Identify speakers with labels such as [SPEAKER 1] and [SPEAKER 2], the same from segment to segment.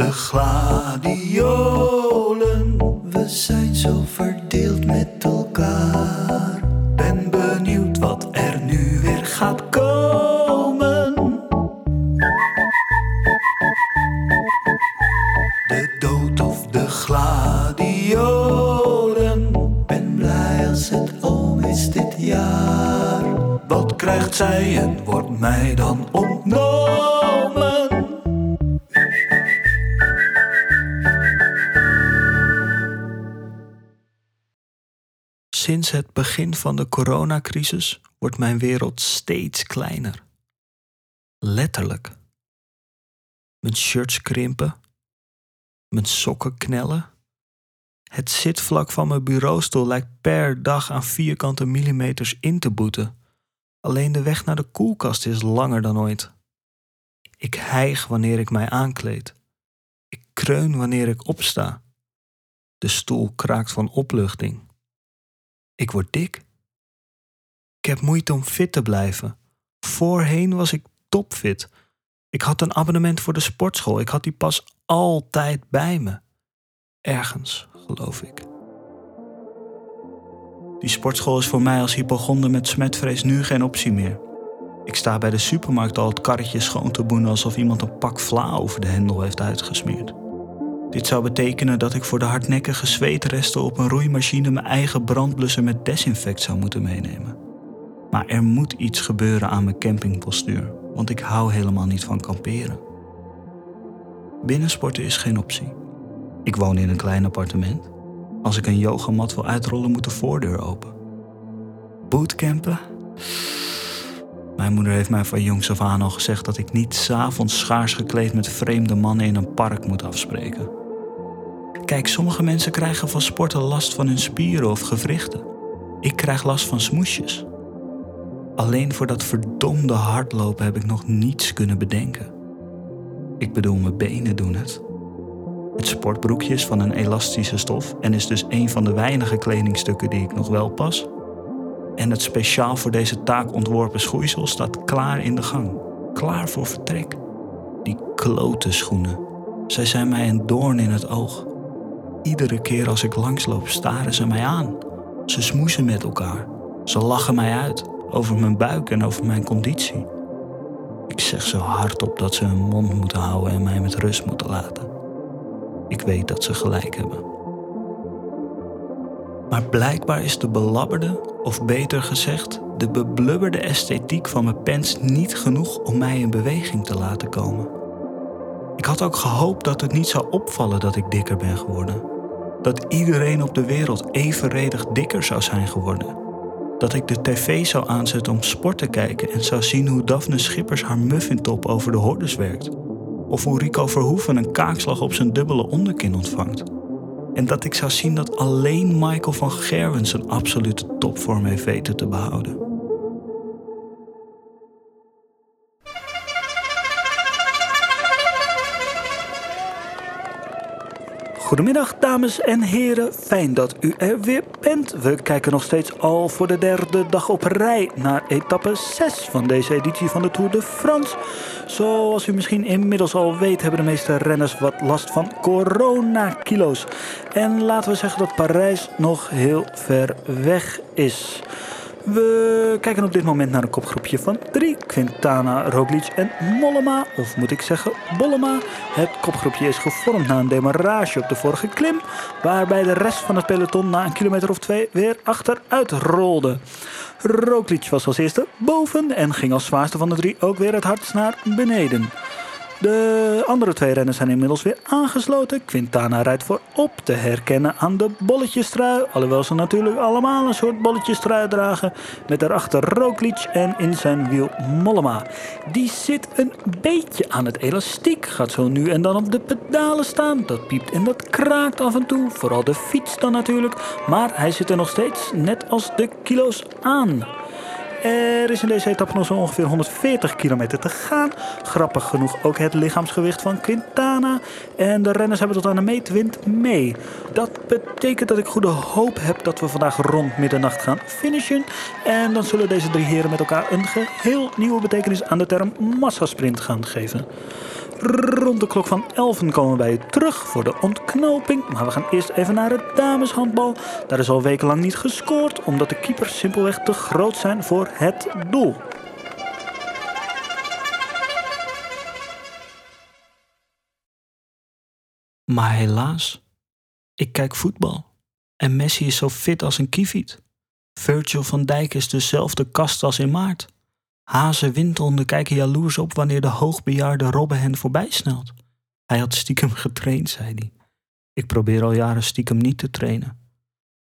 [SPEAKER 1] de gladiolen. We zijn zo verdeeld Sinds het begin van de coronacrisis wordt mijn wereld steeds kleiner. Letterlijk. Mijn shirts krimpen, mijn sokken knellen. Het zitvlak van mijn bureaustoel lijkt per dag aan vierkante millimeters in te boeten. Alleen de weg naar de koelkast is langer dan ooit. Ik hijg wanneer ik mij aankleed. Ik kreun wanneer ik opsta. De stoel kraakt van opluchting. Ik word dik. Ik heb moeite om fit te blijven. Voorheen was ik topfit. Ik had een abonnement voor de sportschool. Ik had die pas altijd bij me. Ergens, geloof ik. Die sportschool is voor mij als hypochonder met smetvrees nu geen optie meer. Ik sta bij de supermarkt al het karretje schoon te boenen alsof iemand een pak vla over de hendel heeft uitgesmeerd. Dit zou betekenen dat ik voor de hardnekkige zweetresten op een roeimachine mijn eigen brandblusser met desinfect zou moeten meenemen. Maar er moet iets gebeuren aan mijn campingpostuur, want ik hou helemaal niet van kamperen. Binnensporten is geen optie. Ik woon in een klein appartement. Als ik een yogamat wil uitrollen, moet de voordeur open. Bootcampen? Mijn moeder heeft mij van jongs af aan al gezegd dat ik niet s'avonds schaars gekleed met vreemde mannen in een park moet afspreken. Kijk, sommige mensen krijgen van sporten last van hun spieren of gewrichten. Ik krijg last van smoesjes. Alleen voor dat verdomde hardlopen heb ik nog niets kunnen bedenken. Ik bedoel, mijn benen doen het. Het sportbroekje is van een elastische stof en is dus een van de weinige kledingstukken die ik nog wel pas. En het speciaal voor deze taak ontworpen schoeisel staat klaar in de gang, klaar voor vertrek. Die klote schoenen, zij zijn mij een doorn in het oog. Iedere keer als ik langsloop staren ze mij aan. Ze smoezen met elkaar. Ze lachen mij uit over mijn buik en over mijn conditie. Ik zeg zo hardop dat ze hun mond moeten houden en mij met rust moeten laten. Ik weet dat ze gelijk hebben. Maar blijkbaar is de belabberde, of beter gezegd, de beblubberde esthetiek van mijn pens niet genoeg om mij in beweging te laten komen. Ik had ook gehoopt dat het niet zou opvallen dat ik dikker ben geworden. Dat iedereen op de wereld evenredig dikker zou zijn geworden. Dat ik de tv zou aanzetten om sport te kijken en zou zien hoe Daphne Schippers haar muffintop over de hordes werkt. Of hoe Rico Verhoeven een kaakslag op zijn dubbele onderkin ontvangt. En dat ik zou zien dat alleen Michael van Gerwen zijn absolute topvorm heeft weten te behouden. Goedemiddag dames en heren, fijn dat u er weer bent. We kijken nog steeds al voor de derde dag op rij naar etappe 6 van deze editie van de Tour de France. Zoals u misschien inmiddels al weet hebben de meeste renners wat last van coronakilo's. En laten we zeggen dat Parijs nog heel ver weg is. We kijken op dit moment naar een kopgroepje van drie. Quintana, Roglic en Mollema. Of moet ik zeggen Bollema. Het kopgroepje is gevormd na een demarrage op de vorige klim. Waarbij de rest van het peloton na een kilometer of twee weer achteruit rolde. Roglic was als eerste boven en ging als zwaarste van de drie ook weer het hardst naar beneden. De andere twee renners zijn inmiddels weer aangesloten. Quintana rijdt voorop te herkennen aan de bolletjestrui. Alhoewel ze natuurlijk allemaal een soort bolletjestrui dragen. Met daarachter Roglic en in zijn wiel Mollema. Die zit een beetje aan het elastiek. Gaat zo nu en dan op de pedalen staan. Dat piept en dat kraakt af en toe. Vooral de fiets dan natuurlijk. Maar hij zit er nog steeds net als de kilo's aan. Er is in deze etappe nog zo ongeveer 140 kilometer te gaan. Grappig genoeg ook het lichaamsgewicht van Quintana. En de renners hebben tot aan de meetwind mee. Dat betekent dat ik goede hoop heb dat we vandaag rond middernacht gaan finishen. En dan zullen deze drie heren met elkaar een geheel nieuwe betekenis aan de term massasprint gaan geven. Rond de klok van 11 komen wij terug voor de ontknoping. Maar we gaan eerst even naar het dameshandbal. Daar is al wekenlang niet gescoord, omdat de keepers simpelweg te groot zijn voor het doel. Maar helaas, ik kijk voetbal. En Messi is zo fit als een kieviet. Virgil van Dijk is dezelfde kast als in maart. Hazen windhonden kijken jaloers op wanneer de hoogbejaarde Robben hen voorbij snelt. Hij had stiekem getraind, zei hij. Ik probeer al jaren stiekem niet te trainen.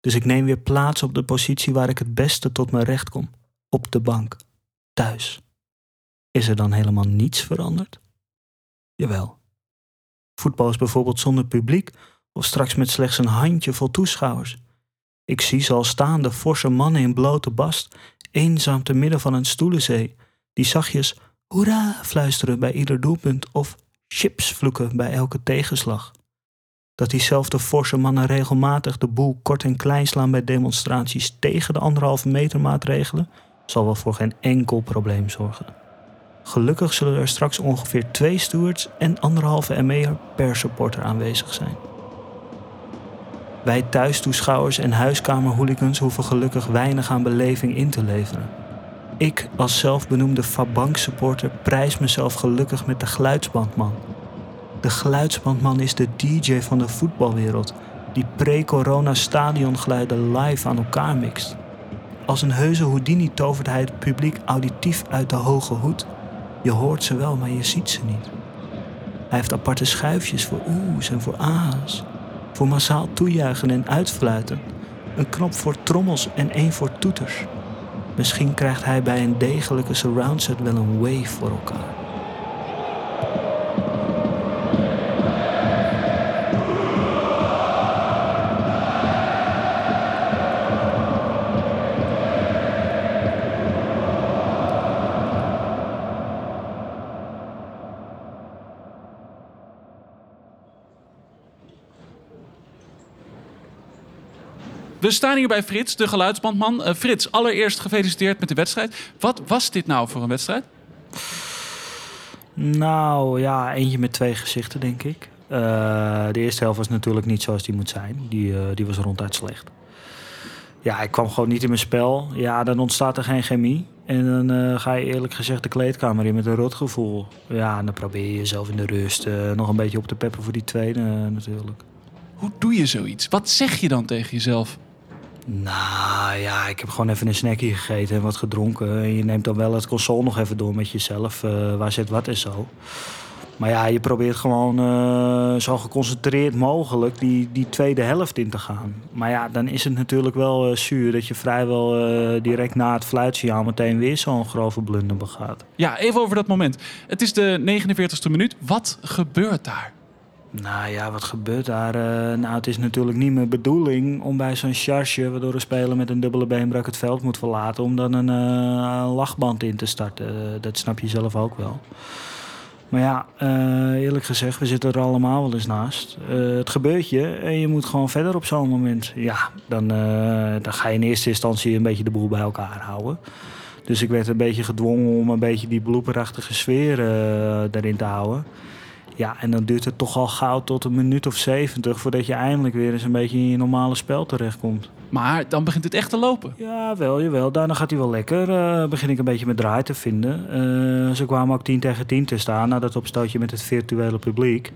[SPEAKER 1] Dus ik neem weer plaats op de positie waar ik het beste tot mijn recht kom. Op de bank. Thuis. Is er dan helemaal niets veranderd? Jawel. Voetbal is bijvoorbeeld zonder publiek of straks met slechts een handjevol toeschouwers. Ik zie ze al staande forse mannen in blote bast, eenzaam te midden van een stoelenzee, die zachtjes hoera fluisteren bij ieder doelpunt of chips vloeken bij elke tegenslag. Dat diezelfde forse mannen regelmatig de boel kort en klein slaan bij demonstraties tegen de anderhalve meter maatregelen, zal wel voor geen enkel probleem zorgen. Gelukkig zullen er straks ongeveer twee stewards en anderhalve ME'er per supporter aanwezig zijn. Wij thuistoeschouwers en huiskamerhooligans hoeven gelukkig weinig aan beleving in te leveren. Ik als zelfbenoemde Fabank supporter prijs mezelf gelukkig met de geluidsbandman. De geluidsbandman is de DJ van de voetbalwereld die pre-corona stadiongeluiden live aan elkaar mixt. Als een heuse Houdini tovert hij het publiek auditief uit de hoge hoed. Je hoort ze wel, maar je ziet ze niet. Hij heeft aparte schuifjes voor oe's en voor a's voor massaal toejuichen en uitfluiten. Een knop voor trommels en één voor toeters. Misschien krijgt hij bij een degelijke surround set wel een wave voor elkaar.
[SPEAKER 2] Staan hier bij Frits, de geluidsbandman. Uh, Frits, allereerst gefeliciteerd met de wedstrijd. Wat was dit nou voor een wedstrijd?
[SPEAKER 1] Nou ja, eentje met twee gezichten, denk ik. Uh, de eerste helft was natuurlijk niet zoals die moet zijn. Die, uh, die was ronduit slecht. Ja, ik kwam gewoon niet in mijn spel. Ja, dan ontstaat er geen chemie. En dan ga je eerlijk gezegd de kleedkamer in met een rotgevoel. Ja, en dan probeer je jezelf in de rust nog een beetje op te peppen voor die tweede natuurlijk.
[SPEAKER 2] Hoe doe je zoiets? Wat zeg je dan tegen jezelf?
[SPEAKER 1] Nou ja, ik heb gewoon even een snackje gegeten en wat gedronken. En je neemt dan wel het console nog even door met jezelf. Uh, waar zit wat en zo. Maar ja, je probeert gewoon uh, zo geconcentreerd mogelijk die, die tweede helft in te gaan. Maar ja, dan is het natuurlijk wel uh, zuur dat je vrijwel direct na het fluitsignaal meteen weer zo'n grove blunder begaat.
[SPEAKER 2] Ja, even over dat moment. Het is de 49ste minuut. Wat gebeurt daar?
[SPEAKER 1] Nou ja, wat gebeurt daar? Uh, nou, het is natuurlijk niet mijn bedoeling om bij zo'n charge, waardoor een speler met een dubbele beenbrak het veld moet verlaten, om dan een, uh, lachband in te starten. Uh, dat snap je zelf ook wel. Maar ja, eerlijk gezegd, we zitten er allemaal wel eens naast. het gebeurt je en je moet gewoon verder op zo'n moment. Ja, dan, dan ga je in eerste instantie een beetje de boel bij elkaar houden. Dus ik werd een beetje gedwongen om een beetje die bloeperachtige sfeer daarin te houden. Ja, en dan duurt het toch al gauw tot een minuut of zeventig voordat je eindelijk weer eens een beetje in je normale spel terechtkomt.
[SPEAKER 2] Maar dan begint het echt te lopen.
[SPEAKER 1] Ja, wel, jawel. Daarna gaat hij wel lekker. Uh, begin ik een beetje mijn draai te vinden. Uh, ze kwamen ook 10 tegen 10 te staan na dat opstootje met het virtuele publiek.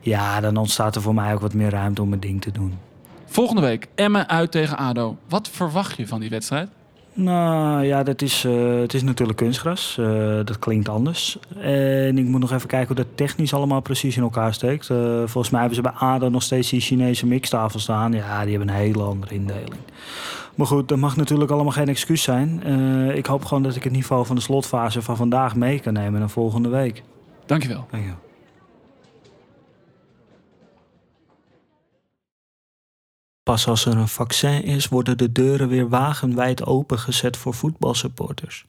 [SPEAKER 1] Ja, dan ontstaat er voor mij ook wat meer ruimte om mijn ding te doen.
[SPEAKER 2] Volgende week Emmen uit tegen ADO. Wat verwacht je van die wedstrijd?
[SPEAKER 1] Nou ja, dat is, uh, het is natuurlijk kunstgras. Uh, dat klinkt anders. En ik moet nog even kijken hoe dat technisch allemaal precies in elkaar steekt. Uh, volgens mij hebben ze bij ADO nog steeds die Chinese mixtafel staan. Ja, die hebben een hele andere indeling. Maar goed, dat mag natuurlijk allemaal geen excuus zijn. ik hoop gewoon dat ik het niveau van de slotfase van vandaag mee kan nemen naar volgende week.
[SPEAKER 2] Dankjewel.
[SPEAKER 1] Dankjewel. Pas als er een vaccin is, worden de deuren weer wagenwijd opengezet voor voetbalsupporters.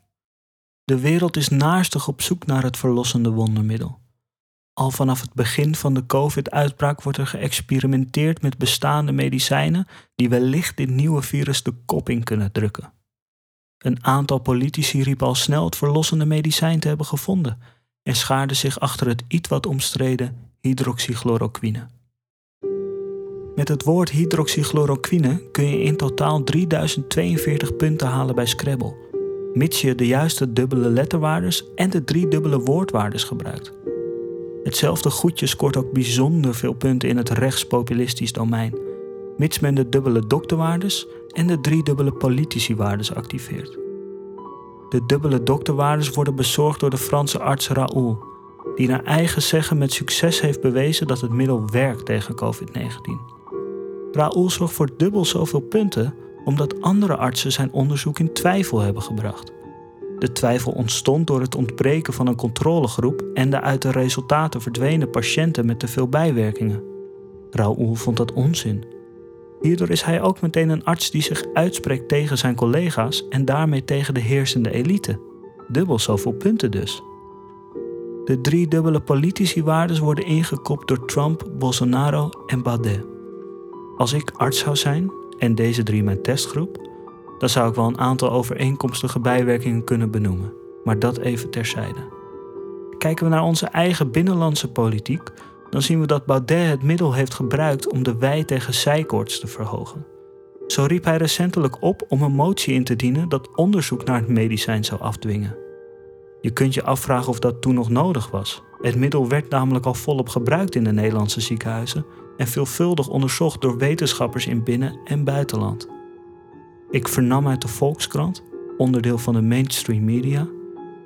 [SPEAKER 1] De wereld is naarstig op zoek naar het verlossende wondermiddel. Al vanaf het begin van de COVID-uitbraak wordt er geëxperimenteerd met bestaande medicijnen die wellicht dit nieuwe virus de kop in kunnen drukken. Een aantal politici riep al snel het verlossende medicijn te hebben gevonden en schaarde zich achter het iets wat omstreden hydroxychloroquine. Met het woord hydroxychloroquine kun je in totaal 3042 punten halen bij Scrabble, mits je de juiste dubbele letterwaardes en de drie dubbele woordwaardes gebruikt. Hetzelfde goedje scoort ook bijzonder veel punten in het rechtspopulistisch domein, mits men de dubbele dokterwaardes en de drie dubbele politici-waardes activeert. De dubbele dokterwaardes worden bezorgd door de Franse arts Raoul, die naar eigen zeggen met succes heeft bewezen dat het middel werkt tegen COVID-19. Raoul zorgt voor dubbel zoveel punten omdat andere artsen zijn onderzoek in twijfel hebben gebracht. De twijfel ontstond door het ontbreken van een controlegroep en de uit de resultaten verdwenen patiënten met te veel bijwerkingen. Raoul vond dat onzin. Hierdoor is hij ook meteen een arts die zich uitspreekt tegen zijn collega's en daarmee tegen de heersende elite. Dubbel zoveel punten dus. De drie dubbele politici-waardes worden ingekopt door Trump, Bolsonaro en Baudet. Als ik arts zou zijn en deze drie mijn testgroep, dan zou ik wel een aantal overeenkomstige bijwerkingen kunnen benoemen, maar dat even terzijde. Kijken we naar onze eigen binnenlandse politiek, dan zien we dat Baudet het middel heeft gebruikt om de wij tegen zijkoorts te verhogen. Zo riep hij recentelijk op om een motie in te dienen dat onderzoek naar het medicijn zou afdwingen. Je kunt je afvragen of dat toen nog nodig was. Het middel werd namelijk al volop gebruikt in de Nederlandse ziekenhuizen en veelvuldig onderzocht door wetenschappers in binnen- en buitenland. Ik vernam uit de Volkskrant, onderdeel van de mainstream media,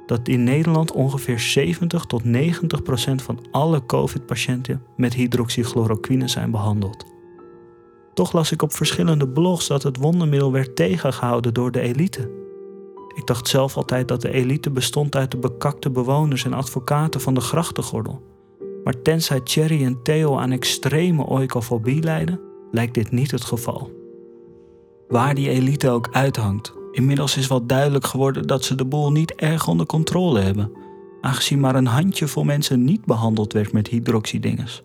[SPEAKER 1] dat in Nederland ongeveer 70 tot 90 procent van alle COVID-patiënten met hydroxychloroquine zijn behandeld. Toch las ik op verschillende blogs dat het wondermiddel werd tegengehouden door de elite. Ik dacht zelf altijd dat de elite bestond uit de bekakte bewoners en advocaten van de grachtengordel. Maar tenzij Thierry en Theo aan extreme oikofobie lijden, lijkt dit niet het geval. Waar die elite ook uithangt, inmiddels is wel duidelijk geworden dat ze de boel niet erg onder controle hebben, aangezien maar een handjevol mensen niet behandeld werd met hydroxydinges.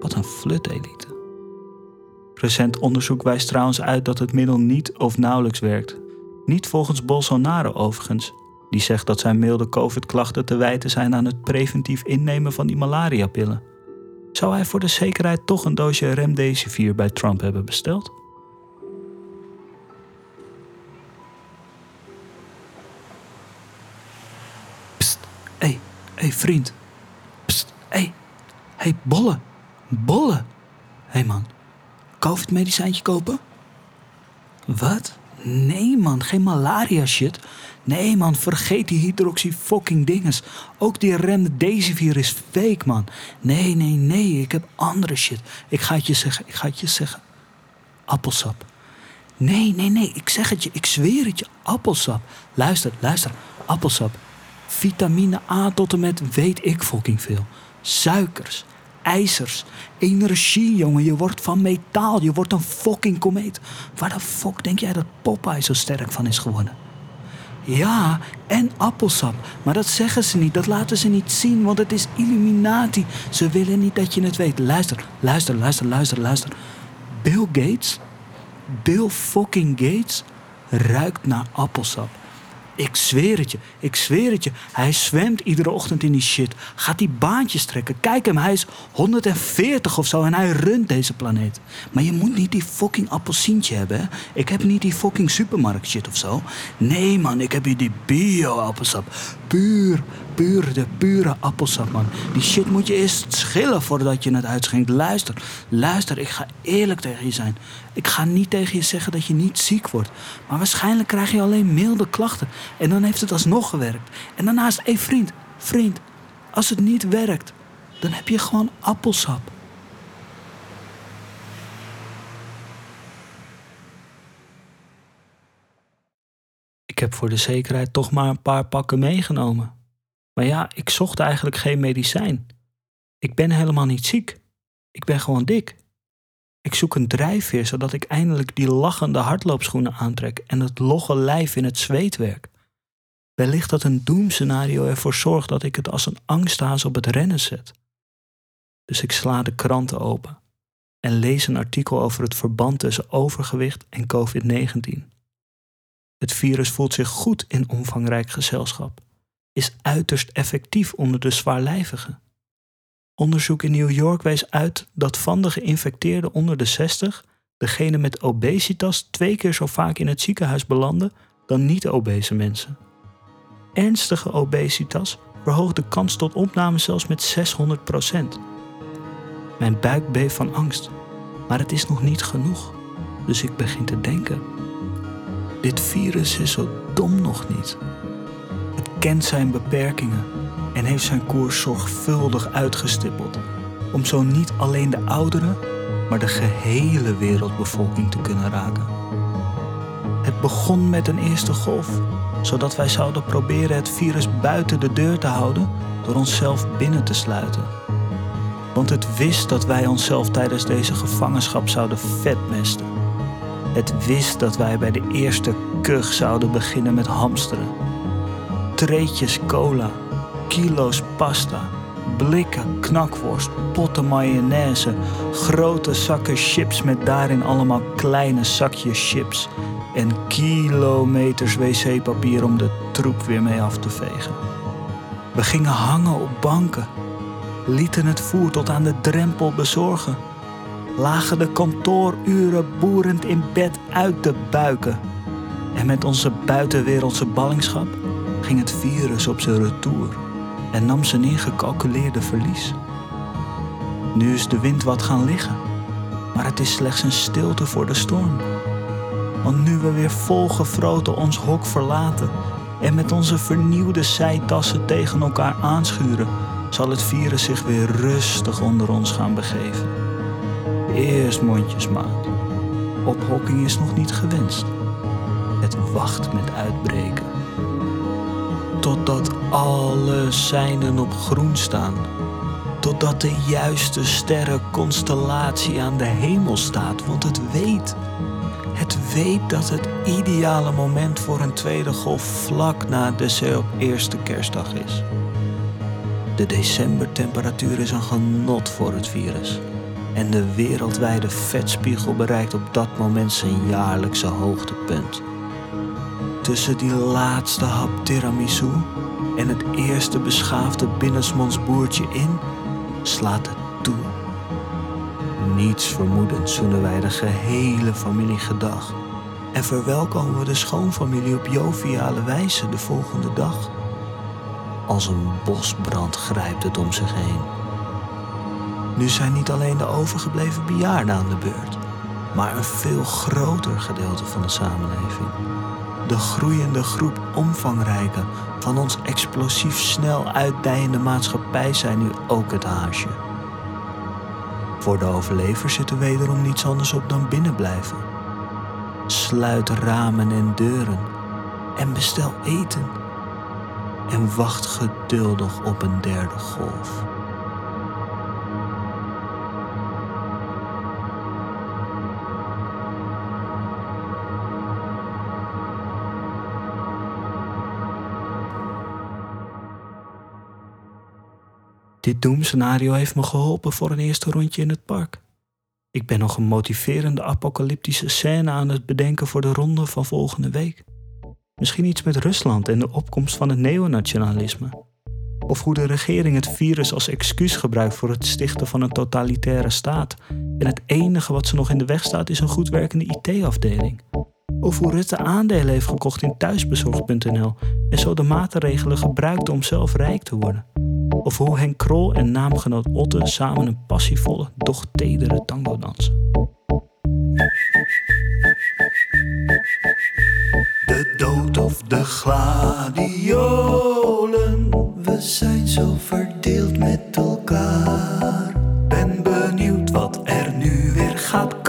[SPEAKER 1] Wat een flut-elite. Recent onderzoek wijst trouwens uit dat het middel niet of nauwelijks werkt. Niet volgens Bolsonaro overigens, die zegt dat zijn milde COVID-klachten te wijten zijn aan het preventief innemen van die malariapillen. Zou hij voor de zekerheid toch een doosje remdesivir bij Trump hebben besteld? Pst, hé, hey, hey, vriend. Hé, hey, hey, bolle, bolle. Hé hey man, COVID-medicijntje kopen? Wat? Nee man, geen malaria shit. Nee man, vergeet die hydroxy fucking dinges. Ook die remdesivir is fake man. Nee, nee, nee, ik heb andere shit. Ik ga het je zeggen, ik ga het je zeggen. Appelsap. Nee, nee, nee, ik zeg het je, ik zweer het je. Appelsap. Luister, luister, appelsap. Vitamine A tot en met weet ik fucking veel. Suikers, ijzers, energie, jongen. Je wordt van metaal. Je wordt een fucking komeet. Waar de fuck denk jij dat Popeye zo sterk van is geworden? Ja, en appelsap. Maar dat zeggen ze niet, dat laten ze niet zien, want het is Illuminati. Ze willen niet dat je het weet. Luister, luister, luister, luister, luister. Bill Gates, Bill fucking Gates, ruikt naar appelsap. Ik zweer het je, ik zweer het je. Hij zwemt iedere ochtend in die shit. Gaat die baantjes trekken. Kijk hem, hij is 140 of zo en hij runt deze planeet. Maar je moet niet die fucking appelsientje hebben? Ik heb niet die fucking supermarkt shit of zo. Nee, man, ik heb hier die bio-appelsap. Puur, puur, de pure appelsap, man. Die shit moet je eerst schillen voordat je het uitschenkt. Luister, luister, ik ga eerlijk tegen je zijn. Ik ga niet tegen je zeggen dat je niet ziek wordt. Maar waarschijnlijk krijg je alleen milde klachten. En dan heeft het alsnog gewerkt. En daarnaast, hé vriend, vriend, als het niet werkt, dan heb je gewoon appelsap. Ik heb voor de zekerheid toch maar een paar pakken meegenomen. Maar ja, ik zocht eigenlijk geen medicijn. Ik ben helemaal niet ziek. Ik ben gewoon dik. Ik zoek een drijfveer zodat ik eindelijk die lachende hardloopschoenen aantrek en het logge lijf in het zweet werk. Wellicht dat een doemscenario ervoor zorgt dat ik het als een angsthaas op het rennen zet. Dus ik sla de kranten open en lees een artikel over het verband tussen overgewicht en COVID-19. Het virus voelt zich goed in omvangrijk gezelschap. is uiterst effectief onder de zwaarlijvigen. Onderzoek in New York wees uit dat van de geïnfecteerden onder de 60 degene met obesitas twee keer zo vaak in het ziekenhuis belanden dan niet-obese mensen. Ernstige obesitas verhoogt de kans tot opname zelfs met 600% Mijn buik beeft van angst, maar het is nog niet genoeg. Dus ik begin te denken: dit virus is zo dom nog niet. Het kent zijn beperkingen en heeft zijn koers zorgvuldig uitgestippeld om zo niet alleen de ouderen, maar de gehele wereldbevolking te kunnen raken. Het begon met een eerste golf, zodat wij zouden proberen het virus buiten de deur te houden door onszelf binnen te sluiten. Want het wist dat wij onszelf tijdens deze gevangenschap zouden vetmesten. Het wist dat wij bij de eerste kug zouden beginnen met hamsteren. Treetjes cola, kilo's pasta, blikken knakworst, potten mayonaise, grote zakken chips met daarin allemaal kleine zakjes chips en kilometers wc-papier om de troep weer mee af te vegen. We gingen hangen op banken, lieten het voer tot aan de drempel bezorgen, lagen de kantooruren boerend in bed uit te buiken. En met onze buitenwereldse ballingschap ging het virus op zijn retour en nam zijn ingecalculeerde verlies. Nu is de wind wat gaan liggen, maar het is slechts een stilte voor de storm. Want nu we weer volgefroten ons hok verlaten en met onze vernieuwde zijtassen tegen elkaar aanschuren, zal het virus zich weer rustig onder ons gaan begeven. Eerst mondjesmaat. Ophokking is nog niet gewenst. Het wacht met uitbreken. Totdat alle seinen op groen staan. Totdat de juiste sterrenconstellatie aan de hemel staat, want het weet. Het weet dat het ideale moment voor een tweede golf vlak na de op eerste kerstdag is. De decembertemperatuur is een genot voor het virus. En de wereldwijde vetspiegel bereikt op dat moment zijn jaarlijkse hoogtepunt. Tussen die laatste hap tiramisu en het eerste beschaafde binnensmondsboertje in slaat het toe. Niets vermoedend zoenen wij de gehele familie gedag en verwelkomen we de schoonfamilie op joviale wijze de volgende dag. Als een bosbrand grijpt het om zich heen. Nu zijn niet alleen de overgebleven bejaarden aan de beurt, maar een veel groter gedeelte van de samenleving. De groeiende groep omvangrijke van ons explosief snel uitdijende maatschappij zijn nu ook het haasje. Voor de overlevers zit er wederom niets anders op dan binnenblijven. Sluit ramen en deuren en bestel eten. En wacht geduldig op een derde golf. Dit doemscenario heeft me geholpen voor een eerste rondje in het park. Ik ben nog een motiverende apocalyptische scène aan het bedenken voor de ronde van volgende week. Misschien iets met Rusland en de opkomst van het neonationalisme. Of hoe de regering het virus als excuus gebruikt voor het stichten van een totalitaire staat. En het enige wat ze nog in de weg staat is een goed werkende IT-afdeling. Of hoe Rutte aandelen heeft gekocht in thuisbezorgd.nl en zo de maatregelen gebruikt om zelf rijk te worden. Of hoe Henk Krol en naamgenoot Otte samen een passievolle, doch tedere tango dansen. De dood of de gladiolen, we zijn zo verdeeld met elkaar. Ben benieuwd wat er nu weer gaat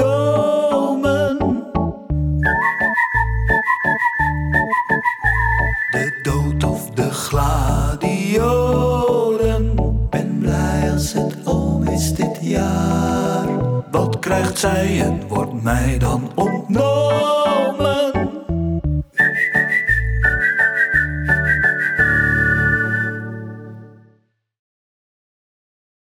[SPEAKER 1] jaar. Wat krijgt zij en wordt mij dan ontnomen?